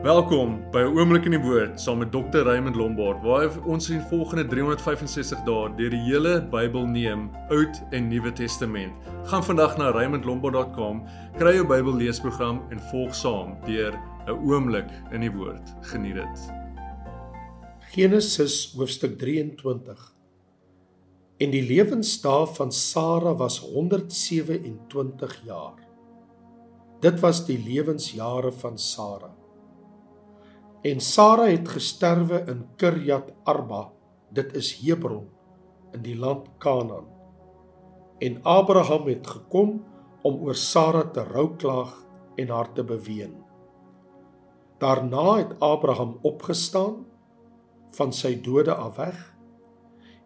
Welkom by 'n oomblik in die woord saam met Dr. Raymond Lombard waar ons in volgende 365 dae deur die hele Bybel neem, Oud en Nuwe Testament. Gaan vandag na raymondlombard.com, kry jou Bybel leesprogram en volg saam deur 'n oomblik in die woord. Geniet dit. Genesis hoofstuk 23. En die lewensdae van Sara was 127 jaar. Dit was die lewensjare van Sara. En Sara het gesterwe in Kirjat Arba, dit is Hebron in die land Kanaan. En Abraham het gekom om oor Sara te rouklaag en haar te beween. Daarna het Abraham opgestaan van sy dode af weg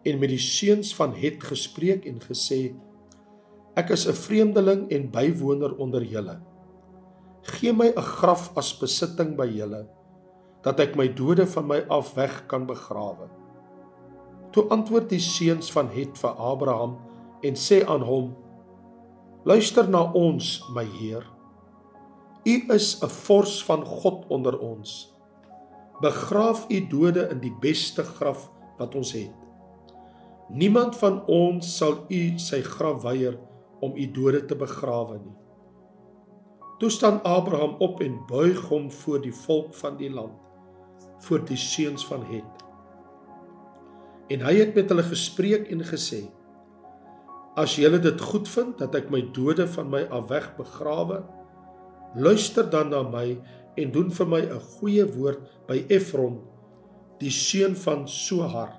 en met die seuns van Het gespreek en gesê: Ek is 'n vreemdeling en bywoner onder julle. Gee my 'n graf as besitting by julle dat ek my dode van my af weg kan begrawe. Toe antwoord die seuns van Het vir Abraham en sê aan hom: Luister na ons, my Heer. U is 'n vors van God onder ons. Begraaf u dode in die beste graf wat ons het. Niemand van ons sal u sy graf weier om u dode te begrawe nie. Toe staan Abraham op en buig hom voor die volk van die land voor die seuns van Het. En hy het met hulle gespreek en gesê: As julle dit goed vind dat ek my dode van my af weg begrawe, luister dan na my en doen vir my 'n goeie woord by Efron, die seun van Sohar,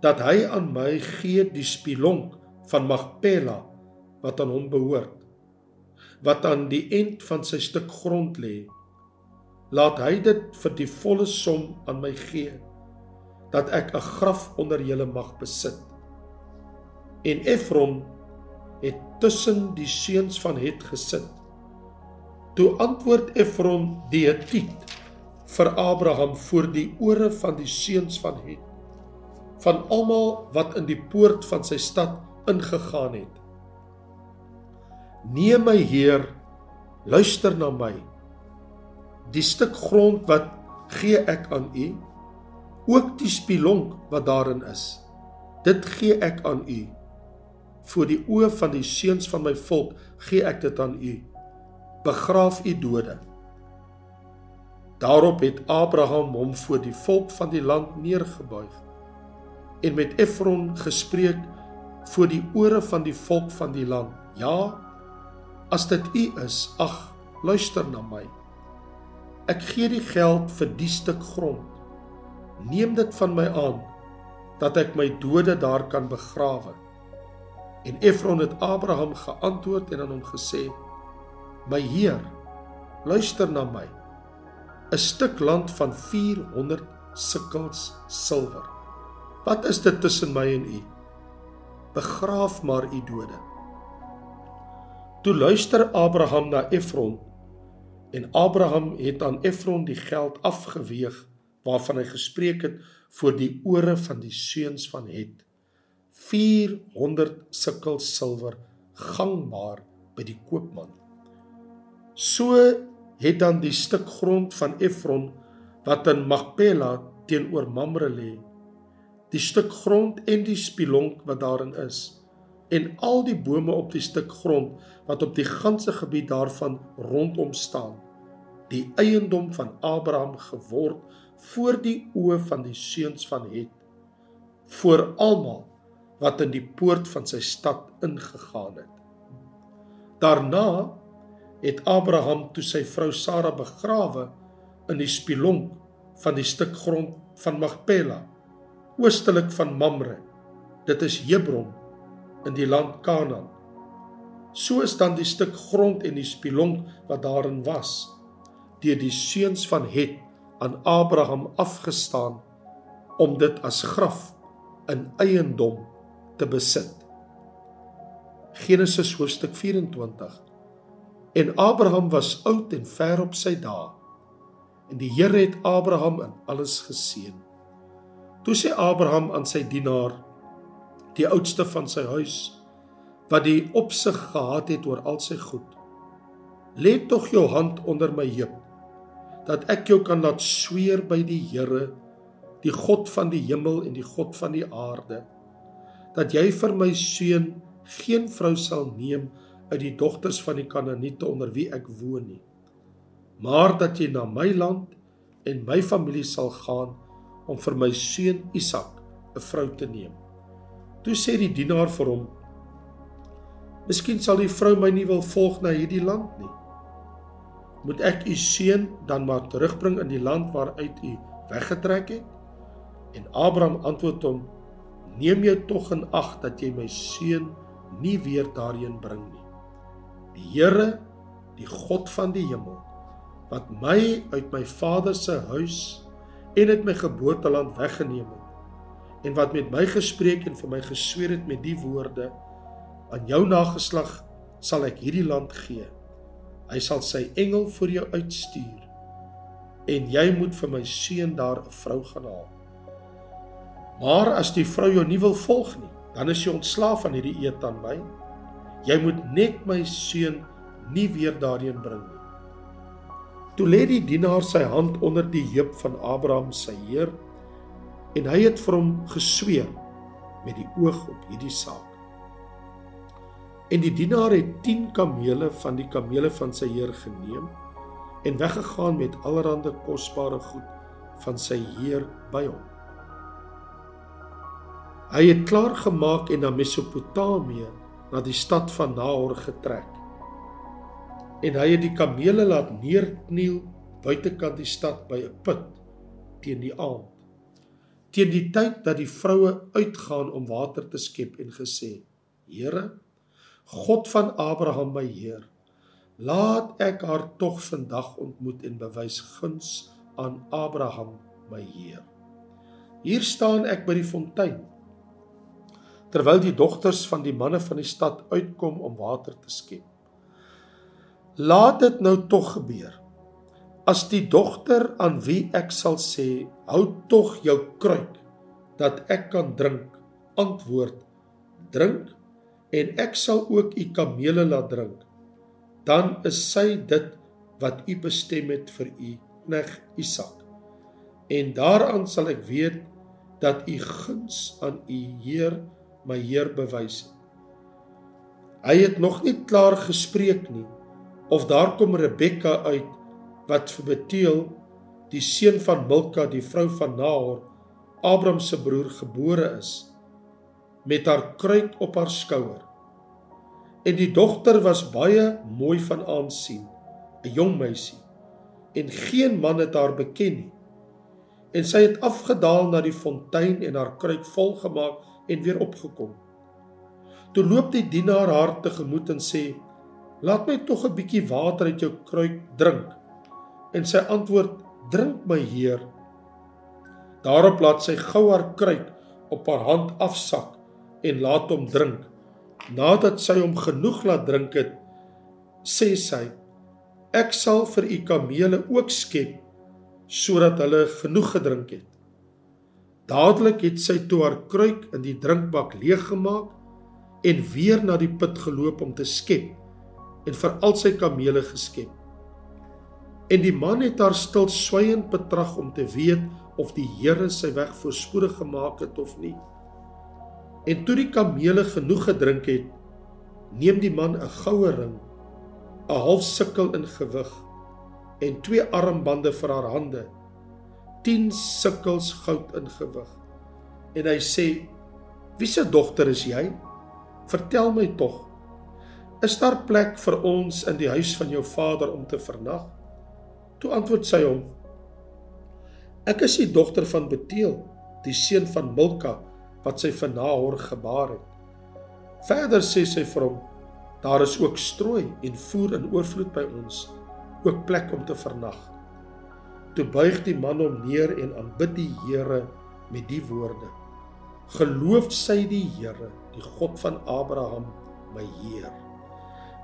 dat hy aan my gee die spilonk van Magpela wat aan hom behoort, wat aan die end van sy stuk grond lê laat hy dit vir die volle som aan my gee dat ek 'n graf onder julle mag besit. En Efron het tussen die seuns van Het gesit. Toe antwoord Efron die Hethiet vir Abraham voor die ore van die seuns van Het van almal wat in die poort van sy stad ingegaan het. Neem my Heer, luister na my die stuk grond wat gee ek aan u ook die spilonk wat daarin is. Dit gee ek aan u. Voor die oë van die seuns van my volk gee ek dit aan u. Begraaf u dode. Daarop het Abraham hom voor die volk van die land neergebuig en met Efron gespreek voor die ore van die volk van die land. Ja as dit u is ag luister na my Ek gee die geld vir die stuk grond. Neem dit van my aan dat ek my dode daar kan begrawe. En Efron het Abraham geantwoord en aan hom gesê: My Heer, luister na my. 'n Stuk land van 400 sikkels silwer. Wat is dit tussen my en u? Begraaf maar u dode. Toe luister Abraham na Efron En Abraham het aan Efron die geld afgeweeg waarvan hy gespreek het voor die ore van die seuns van Het 400 sikkel silwer gangbaar by die koopman. So het dan die stuk grond van Efron wat in Magpela teenoor Mamre lê, die stuk grond en die spilonk wat daarin is en al die bome op die stuk grond wat op die ganse gebied daarvan rondom staan die eiendom van Abraham geword voor die oë van die seuns van Het voor almal wat in die poort van sy stad ingegaan het. Daarna het Abraham toe sy vrou Sara begrawe in die spilonk van die stuk grond van Magpela oostelik van Mamre. Dit is Hebron in die land Kanaan. So is dan die stuk grond en die spilonk wat daarin was deur die seuns van Het aan Abraham afgestaan om dit as graf in eiendom te besit. Genesis hoofstuk 24. En Abraham was oud en ver op sy dae. En die Here het Abraham in alles geseën. Toe sê Abraham aan sy dienaar, die oudste van sy huis, wat die opsig gehad het oor al sy goed: "Lê tog jou hand onder my heup dat ek jou kan laat sweer by die Here, die God van die hemel en die God van die aarde, dat jy vir my seun geen vrou sal neem uit die dogters van die Kanaaniete onder wie ek woon nie, maar dat jy na my land en my familie sal gaan om vir my seun Isak 'n vrou te neem. Toe sê die dienaar vir hom: Miskien sal die vrou my nie wil volg na hierdie land nie. Moet ek u seun dan maar terugbring in die land waaruit u weggetrek het? En Abraham antwoord hom: Neem jou tog in ag dat jy my seun nie weer daarheen bring nie. Die Here, die God van die hemel, wat my uit my vader se huis en uit my geboorteland weggeneem het en wat met my gespreek en vir my gesweer het met die woorde aan jou nageslag sal ek hierdie land gee. Hy sal sy engel vir jou uitstuur en jy moet vir my seun daar 'n vrou gaan haal. Maar as die vrou jou nie wil volg nie, dan is jy ontslaaf van hierdie eed aan my. Jy moet net my seun nie weer daarheen bring nie. Toe lê die dienaar sy hand onder die heup van Abraham sy heer en hy het vir hom gesweer met die oog op hierdie saak. En die dienaar het 10 kamele van die kamele van sy heer geneem en weggegaan met allerlei kosbare goed van sy heer by hom. Hy het klaar gemaak en na Mesopotamië, na die stad van Nahor getrek. En hy het die kamele laat neerkniel buitekant die stad by 'n put teen die aand. Teen die tyd dat die vroue uitgaan om water te skep en gesê: "Here, God van Abraham my Heer, laat ek haar tog vandag ontmoet en bewys guns aan Abraham my Heer. Hier staan ek by die fontein terwyl die dogters van die manne van die stad uitkom om water te skep. Laat dit nou tog gebeur. As die dogter aan wie ek sal sê, hou tog jou kruik dat ek kan drink, antwoord, drink en ek sal ook u kamele laat drink. Dan is sy dit wat u bestem het vir u knegg Isak. En daaraan sal ek weet dat u guns aan u Heer my Heer bewys het. Hy het nog nie klaar gespreek nie of daar kom Rebekka uit wat vir Beteel die seun van Milka die vrou van Nahor Abraham se broer gebore is met haar kruik op haar skouer. En die dogter was baie mooi van aansien, 'n jong meisie, en geen man het haar beken nie. En sy het afgedaal na die fontein en haar kruik vol gemaak en weer opgekom. Toe loop die dienaar haar tegemoet en sê: "Laat my tog 'n bietjie water uit jou kruik drink." En sy antwoord: "Drink my heer." Daarop laat sy gou haar kruik op haar hand afsak en laat hom drink. Nadat sy hom genoeg laat drink het, sê sy: Ek sal vir u kamele ook skep sodat hulle genoeg gedrink het. Dadelik het sy toe haar kruik in die drinkbak leeggemaak en weer na die put geloop om te skep en vir al sy kamele geskep. En die man het haar stil swygend betrag om te weet of die Here sy weg voorspoedig gemaak het of nie. En toe die kamele genoeg gedrink het, neem die man 'n goue ring, 'n half sikkel in gewig en twee armbande vir haar hande, 10 sikkels goud in gewig. En hy sê: "Wie se dogter is jy? Vertel my tog. Is daar plek vir ons in die huis van jou vader om te vernag?" Toe antwoord sy hom: "Ek is die dogter van Beteel, die seun van Milka." wat sy vir Nahor gebaar het. Verder sê sy vir hom: Daar is ook strooi en voer in oorvloed by ons, ook plek om te vernag. Toe buig die man hom neer en aanbid die Here met die woorde: Geloof sy die Here, die God van Abraham, my Heer,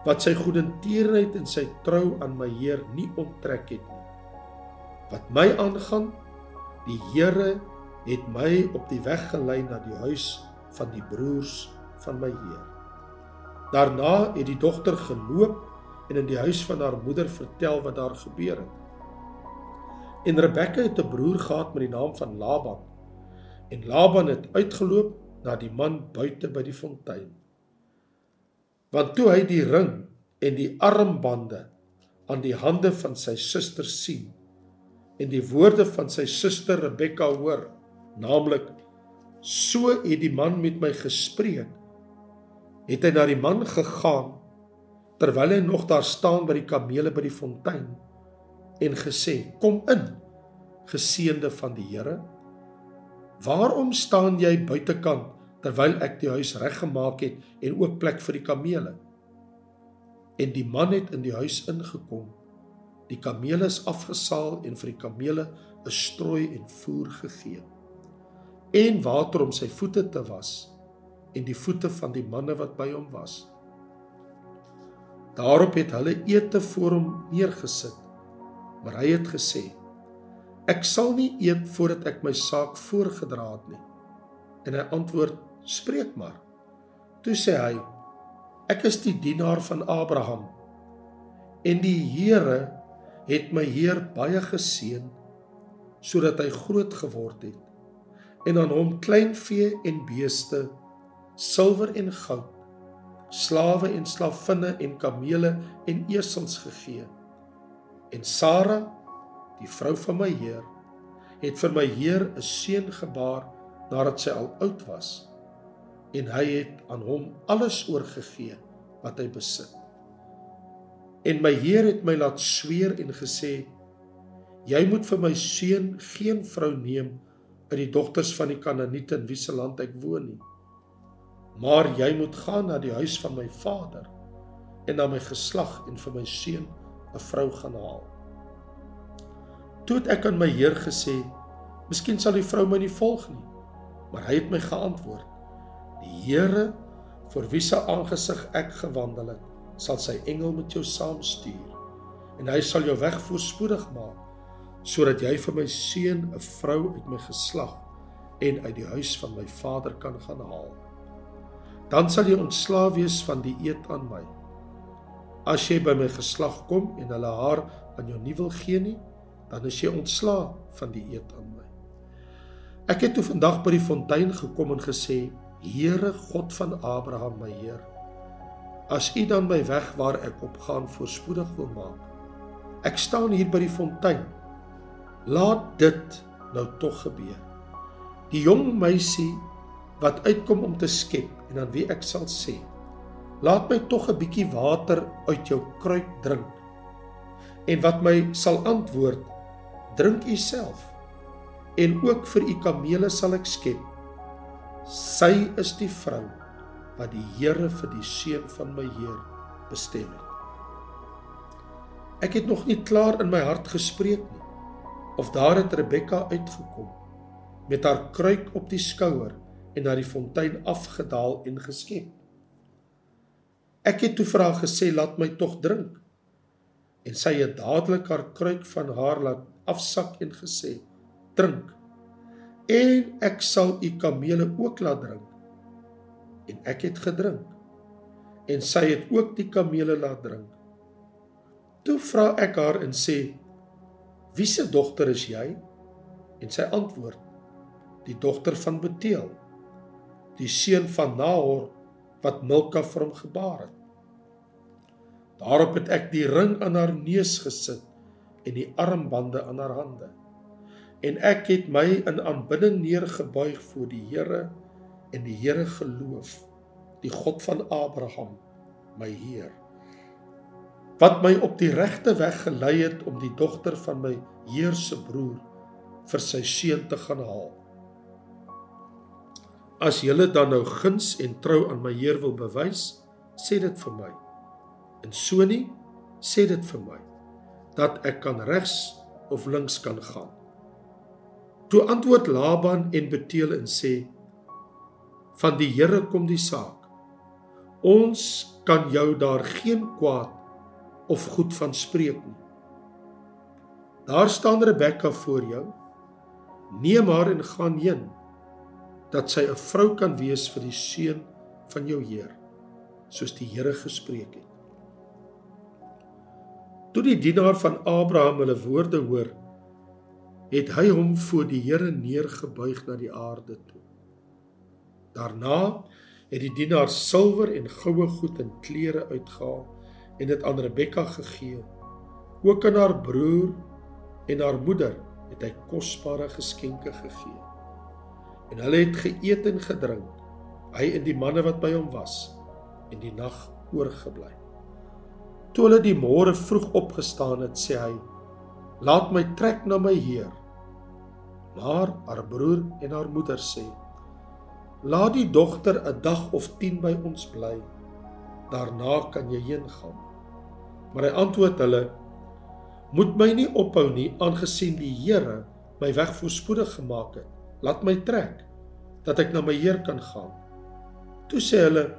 wat sy goedertierenheid en sy trou aan my Heer nie onttrek het nie. Wat my aangaan, die Here het my op die weg gelei na die huis van die broers van my Heer. Daarna het die dogter geloop en in die huis van haar moeder vertel wat daar gebeur het. En Rebekka het 'n broer gehad met die naam van Laban. En Laban het uitgeloop na die man buite by die fontein. Want toe hy die ring en die armbande aan die hande van sy suster sien en die woorde van sy suster Rebekka hoor, naamlik so het die man met my gespreek, het hy na die man gegaan terwyl hy nog daar staan by die kamele by die fontein en gesê: "Kom in, geseënde van die Here. Waarom staan jy buitekant terwyl ek die huis reggemaak het en ook plek vir die kamele?" En die man het in die huis ingekom. Die kamele is afgesaal en vir die kamele 'n strooi en voer gegee. En water om sy voete te was en die voete van die manne wat by hom was. Daarop het hulle ete voor hom neergesit. Maar hy het gesê: Ek sal nie eet voordat ek my saak voorgedra het nie. En hy antwoord: Spreek maar. Toe sê hy: Ek is die dienaar van Abraham. En die Here het my heer baie geseën sodat hy groot geword het en aan hom kleinvee en beeste, silwer en goud, slawe en slavinne en kamele en esels gegee. En Sara, die vrou van my Heer, het vir my Heer 'n seun gebaar nadat sy al oud was, en hy het aan hom alles oorgegee wat hy besit. En my Heer het my laat sweer en gesê: Jy moet vir my seun geen vrou neem uit die dogters van die Kanaaniete in wie se land ek woon nie. Maar jy moet gaan na die huis van my vader en na my geslag en vir my seun 'n vrou gaan haal. Toe het ek aan my Heer gesê, miskien sal die vrou my nie volg nie. Maar hy het my geantwoord: Die Here vir wie se aangesig ek gewandel het, sal sy engel met jou saamstuur en hy sal jou weg voorspoedig maak sodat jy vir my seun 'n vrou uit my geslag en uit die huis van my vader kan gaan haal. Dan sal jy ontslaaf wees van die eed aan my. As jy by my geslag kom en hulle haar aan jou nie wil gee nie, dan is jy ontslaa van die eed aan my. Ek het toe vandag by die fontein gekom en gesê: Here God van Abraham, my Heer, as U dan my weg waar ek op gaan voorspoedig wil maak. Ek staan hier by die fontein. Laat dit nou tog gebeur. Die jong meisie wat uitkom om te skep en aan wie ek sal sê: Laat my tog 'n bietjie water uit jou kruik drink. En wat my sal antwoord: Drink u self. En ook vir u kamele sal ek skep. Sy is die vrou wat die Here vir die seun van my Heer bestem het. Ek het nog nie klaar in my hart gespreek nie of daar het Rebekka uitgekom met haar kruik op die skouer en na die fontein afgedaal en geskep. Ek het toe vir haar gesê laat my tog drink. En sy het dadelik haar kruik van haar laat afsak en gesê: "Drink. En ek sal u kamele ook laat drink." En ek het gedrink. En sy het ook die kamele laat drink. Toe vra ek haar en sê: "Wie se dogter is jy?" En sy antwoord: "Die dogter van Beteel, die seun van Nahor." wat Milka vir hom gebaar het. Daarop het ek die ring aan haar neus gesit en die armbande aan haar hande. En ek het my in aanbidding neergebuig voor die Here en die Here geloof, die God van Abraham, my Heer. Wat my op die regte weg gelei het om die dogter van my Heer se broer vir sy seun te gaan haal. As julle dan nou guns en trou aan my Heer wil bewys, sê dit vir my. En so nie, sê dit vir my dat ek kan regs of links kan gaan. Toe antwoord Laban en Beteel en sê: Van die Here kom die saak. Ons kan jou daar geen kwaad of goed van spreek nie. Daar staan Rebekka voor jou. Neem haar en gaan heen dat sy 'n vrou kan wees vir die seun van jou Heer, soos die Here gespreek het. Toe die dienaar van Abraham hulle woorde hoor, het hy hom voor die Here neergebuig na die aarde toe. Daarna het die dienaar silwer en goue goed en klere uitgehaal en dit aan Rebekka gegee. Ook aan haar broer en haar moeder het hy kosbare geskenke gegee. En hulle het geëet en gedrink, hy en die manne wat by hom was, en die nag oorgebly. Toe hulle die môre vroeg opgestaan het, sê hy: "Laat my trek na my heer." Maar haar broer en haar moeder sê: "Laat die dogter 'n dag of 10 by ons bly. Daarna kan jy heen gaan." Maar hy antwoord hulle: Moet my nie ophou nie aangesien die Here my weg voorspoedig gemaak het. Laat my trek dat ek na my Heer kan gaan. Toe sê hulle: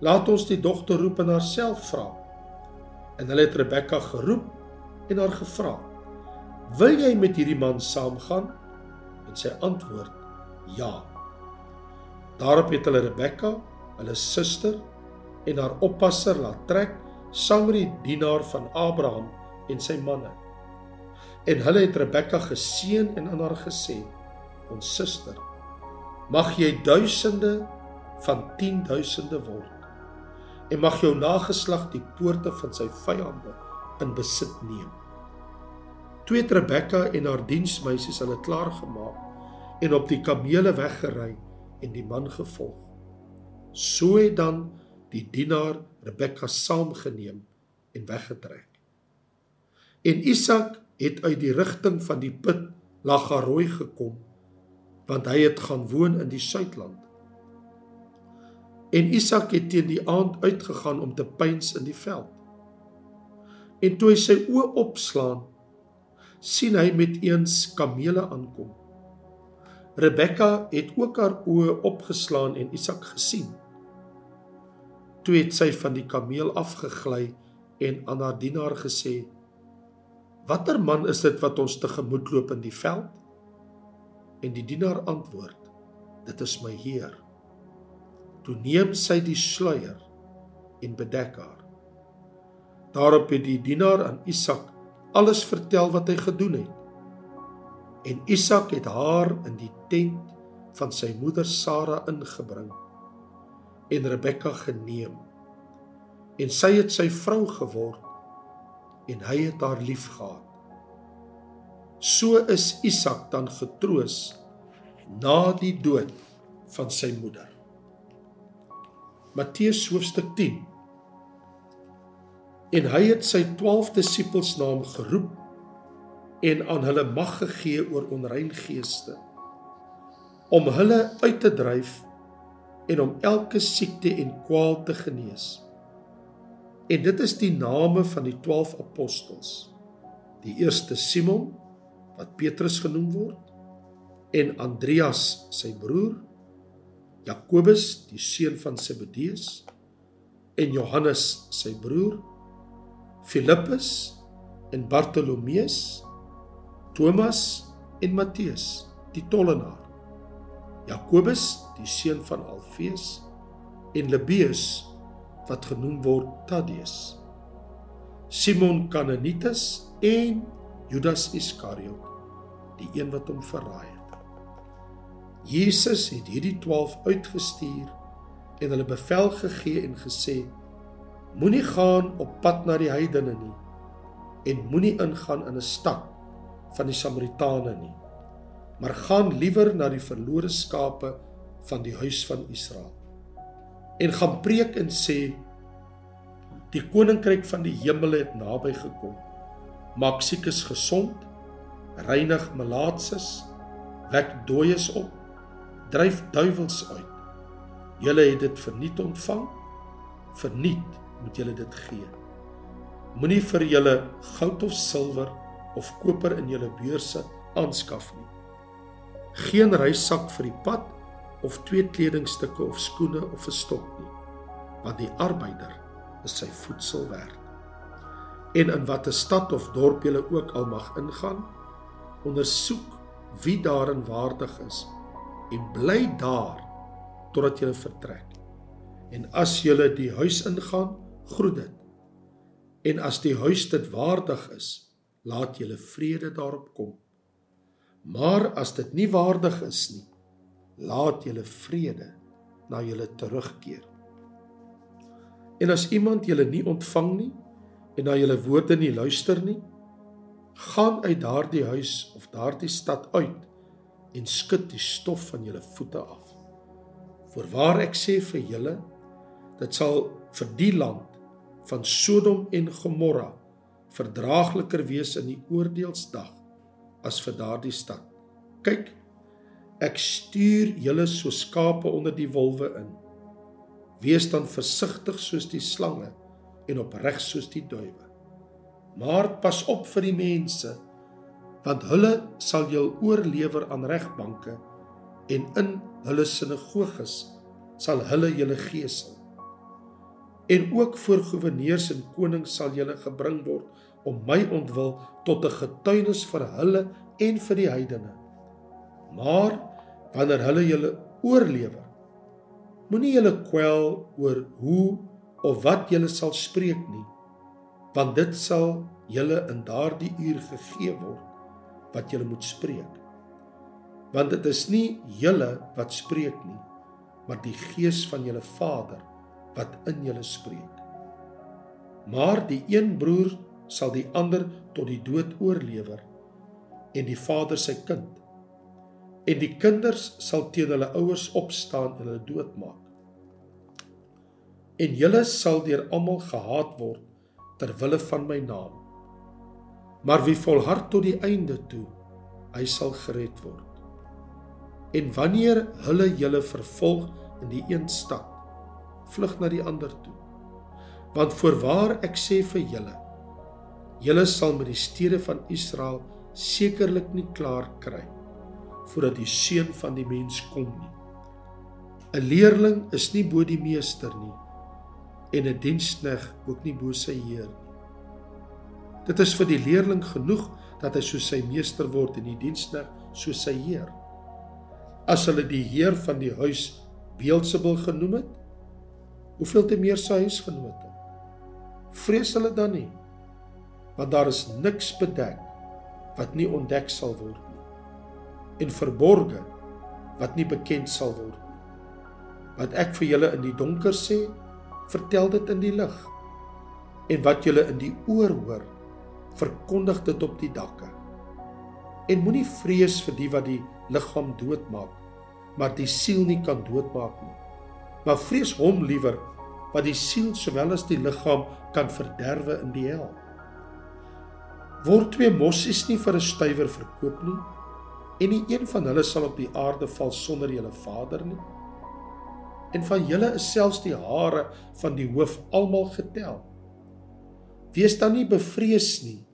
Laat ons die dogter roep en haarself vra. En hulle het Rebekka geroep en haar gevra: "Wil jy met hierdie man saamgaan?" En sy antwoord: "Ja." Daarop het hulle Rebekka, hulle suster en haar oppasser laat trek saam met die dienaar van Abraham en sy manne. En hulle het Rebekka geseën en aan haar gesê: "Ons suster, mag jy duisende van 10000de word en mag jou nageslag die poorte van sy vyande in besit neem." Toe het Rebekka en haar diensmeisies hulle klaar gemaak en op die kamele weggery en die man gevolg. So het dan die dienaar Rebekka saamgeneem en weggetrek. En Isak het uit die rigting van die put Lagaroi gekom want hy het gaan woon in die suidland. En Isak het teen die aand uitgegaan om te pyns in die veld. En toe hy sy oë opslaan, sien hy met eens kamele aankom. Rebekka het ook haar oë opgeslaan en Isak gesien. Toe het sy van die kameel afgegly en aan haar dienaar gesê: "Watter man is dit wat ons tegemoet loop in die veld?" En die dienaar antwoord: "Dit is my Heer." Toe neem sy die sluier en bedek haar. Daarop het die dienaar aan Isak alles vertel wat hy gedoen het. En Isak het haar in die tent van sy moeder Sara ingebring en Rebekka geneem. En sy het sy vrou geword en hy het haar liefgehad. So is Isak dan getroos na die dood van sy moeder. Matteus hoofstuk 10. En hy het sy 12 disippels naam geroep en aan hulle mag gegee oor onrein geeste om hulle uit te dryf en om elke siekte en kwaal te genees. En dit is die name van die 12 apostels. Die eerste Simon wat Petrus genoem word en Andreas sy broer, Jakobus die seun van Zebedeus en Johannes sy broer, Filippus en Bartolomeus, Thomas en Matteus die tollenaar Jakobus, die seun van Alfeus, en Lebbeus wat genoem word Tadeus. Simon Kananites en Judas Iskariot, die een wat hom verraai het. Jesus het hierdie 12 uitgestuur en hulle bevel gegee en gesê: Moenie gaan op pad na die heidene nie en moenie ingaan in 'n stad van die Samaritane nie maar gaan liewer na die verlore skape van die huis van Israel. En gaan preek en sê die koninkryk van die hemele het naby gekom. Maak siekes gesond, reinig melaatses, wek dooies op, dryf duiwels uit. Julle het dit verniet ontvang, verniet moet julle dit gee. Moenie vir julle goud of silwer of koper in julle beurse aanskaf nie. Geen reissak vir die pad of twee kledingstukke of skoene of 'n stok nie want die arbeider is sy voedsel werd. En in watter stad of dorp jy ook al mag ingaan ondersoek wie daarin waardig is en bly daar totdat jy vertrek. En as jy die huis ingaan groet dit en as die huis dit waardig is laat jy vrede daarop kom Maar as dit nie waardig is nie, laat julle vrede na julle terugkeer. En as iemand julle nie ontvang nie en na julle woorde nie luister nie, gaan uit daardie huis of daardie stad uit en skud die stof van julle voete af. Voorwaar ek sê vir julle, dit sal vir die land van Sodom en Gomorra verdraagliker wees in die oordeelsdag as vir daardie stad. Kyk, ek stuur julle so skape onder die wolwe in. Wees dan versigtig soos die slange en opreg soos die duwe. Maar pas op vir die mense want hulle sal jou oorlewer aan regbanke en in hulle sinagoges sal hulle julle geesel. En ook voor goewerneurs en konings sal julle gebring word om my ontwil tot 'n getuienis vir hulle en vir die heidene. Maar wanneer hulle julle oorlewer, moenie julle kwel oor hoe of wat julle sal spreek nie, want dit sal julle in daardie uur gegee word wat julle moet spreek. Want dit is nie julle wat spreek nie, maar die gees van julle Vader wat in julle spreek. Maar die een broer sal die ander tot die dood oorlewer en die vader sy kind. En die kinders sal teen hulle ouers opstaan en hulle doodmaak. En julle sal deur almal gehaat word ter wille van my naam. Maar wie volhard tot die einde toe, hy sal gered word. En wanneer hulle julle vervolg in die een stad, vlug na die ander toe. Want voorwaar ek sê vir julle, julle sal met die stede van Israel sekerlik nie klaar kry voordat die seun van die mens kom nie. 'n Leerling is nie bo die meester nie en 'n dienskneg ook nie bo sy heer nie. Dit is vir die leerling genoeg dat hy soos sy meester word en die dienskneg soos sy heer. As hulle die heer van die huis Beelzebul genoem het, hoeveel te meer sy huisgenote? Vrees hulle dan nie? Want daar is niks bedek wat nie ontdek sal word nie en verborge wat nie bekend sal word nie. Wat ek vir julle in die donker sê, vertel dit in die lig. En wat julle in die oor hoor, verkondig dit op die dakke. En moenie vrees vir die wat die liggaam doodmaak, maar die siel nie kan doodmaak nie. Maar vrees hom liewer wat die siel sowel as die liggaam kan verderwe in die hel. Word twee mossies nie vir 'n stywer verkoop nie, en nie een van hulle sal op die aarde val sonder julle Vader nie. En van julle is selfs die hare van die hoof almal getel. Wees dan nie bevrees nie.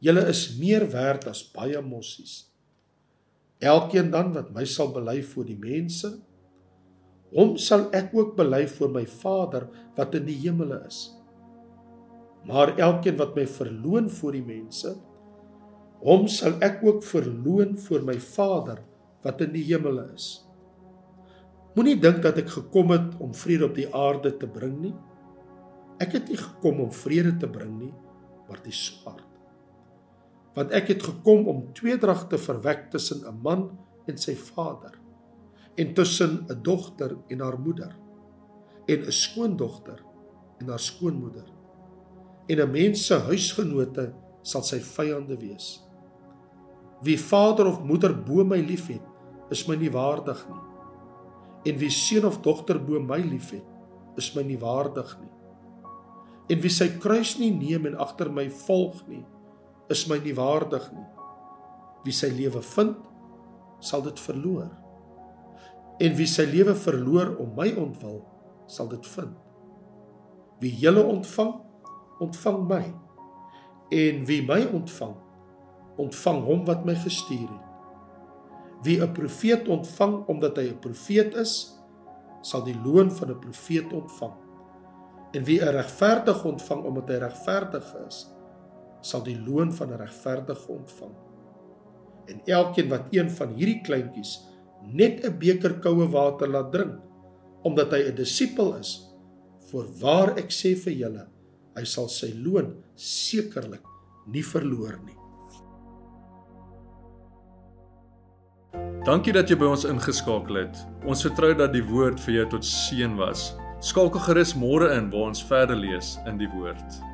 Julle is meer werd as baie mossies. Elkeen dan wat my sal bely voor die mense, hom sal ek ook bely voor my Vader wat in die hemele is. Maar elkeen wat my verloon voor die mense, hom sal ek ook verloon voor my Vader wat in die hemele is. Moenie dink dat ek gekom het om vrede op die aarde te bring nie. Ek het nie gekom om vrede te bring nie, maar die swaard. Want ek het gekom om tweedrag te verwek tussen 'n man en sy vader en tussen 'n dogter en haar moeder en 'n skoondogter en haar skoonmoeder. En 'n mens se huisgenote sal sy vyande wees. Wie vader of moeder bo my liefhet, is my nie waardig nie. En wie seun of dogter bo my liefhet, is my nie waardig nie. En wie sy kruis nie neem en agter my volg nie, is my nie waardig nie. Wie sy lewe vind, sal dit verloor. En wie sy lewe verloor om my ontwil, sal dit vind. Wie julle ontvang, ontvang my. En wie my ontvang, ontvang hom wat my gestuur het. Wie 'n profeet ontvang omdat hy 'n profeet is, sal die loon van 'n profeet ontvang. En wie 'n regverdige ontvang omdat hy regverdig is, sal die loon van 'n regverdige ontvang. En elkeen wat een van hierdie kleintjies net 'n beker koue water laat drink, omdat hy 'n disipel is, voorwaar ek sê vir julle, hy sal sy loon sekerlik nie verloor nie. Dankie dat jy by ons ingeskakel het. Ons vertrou dat die woord vir jou tot seën was. Skakel gerus môre in waar ons verder lees in die woord.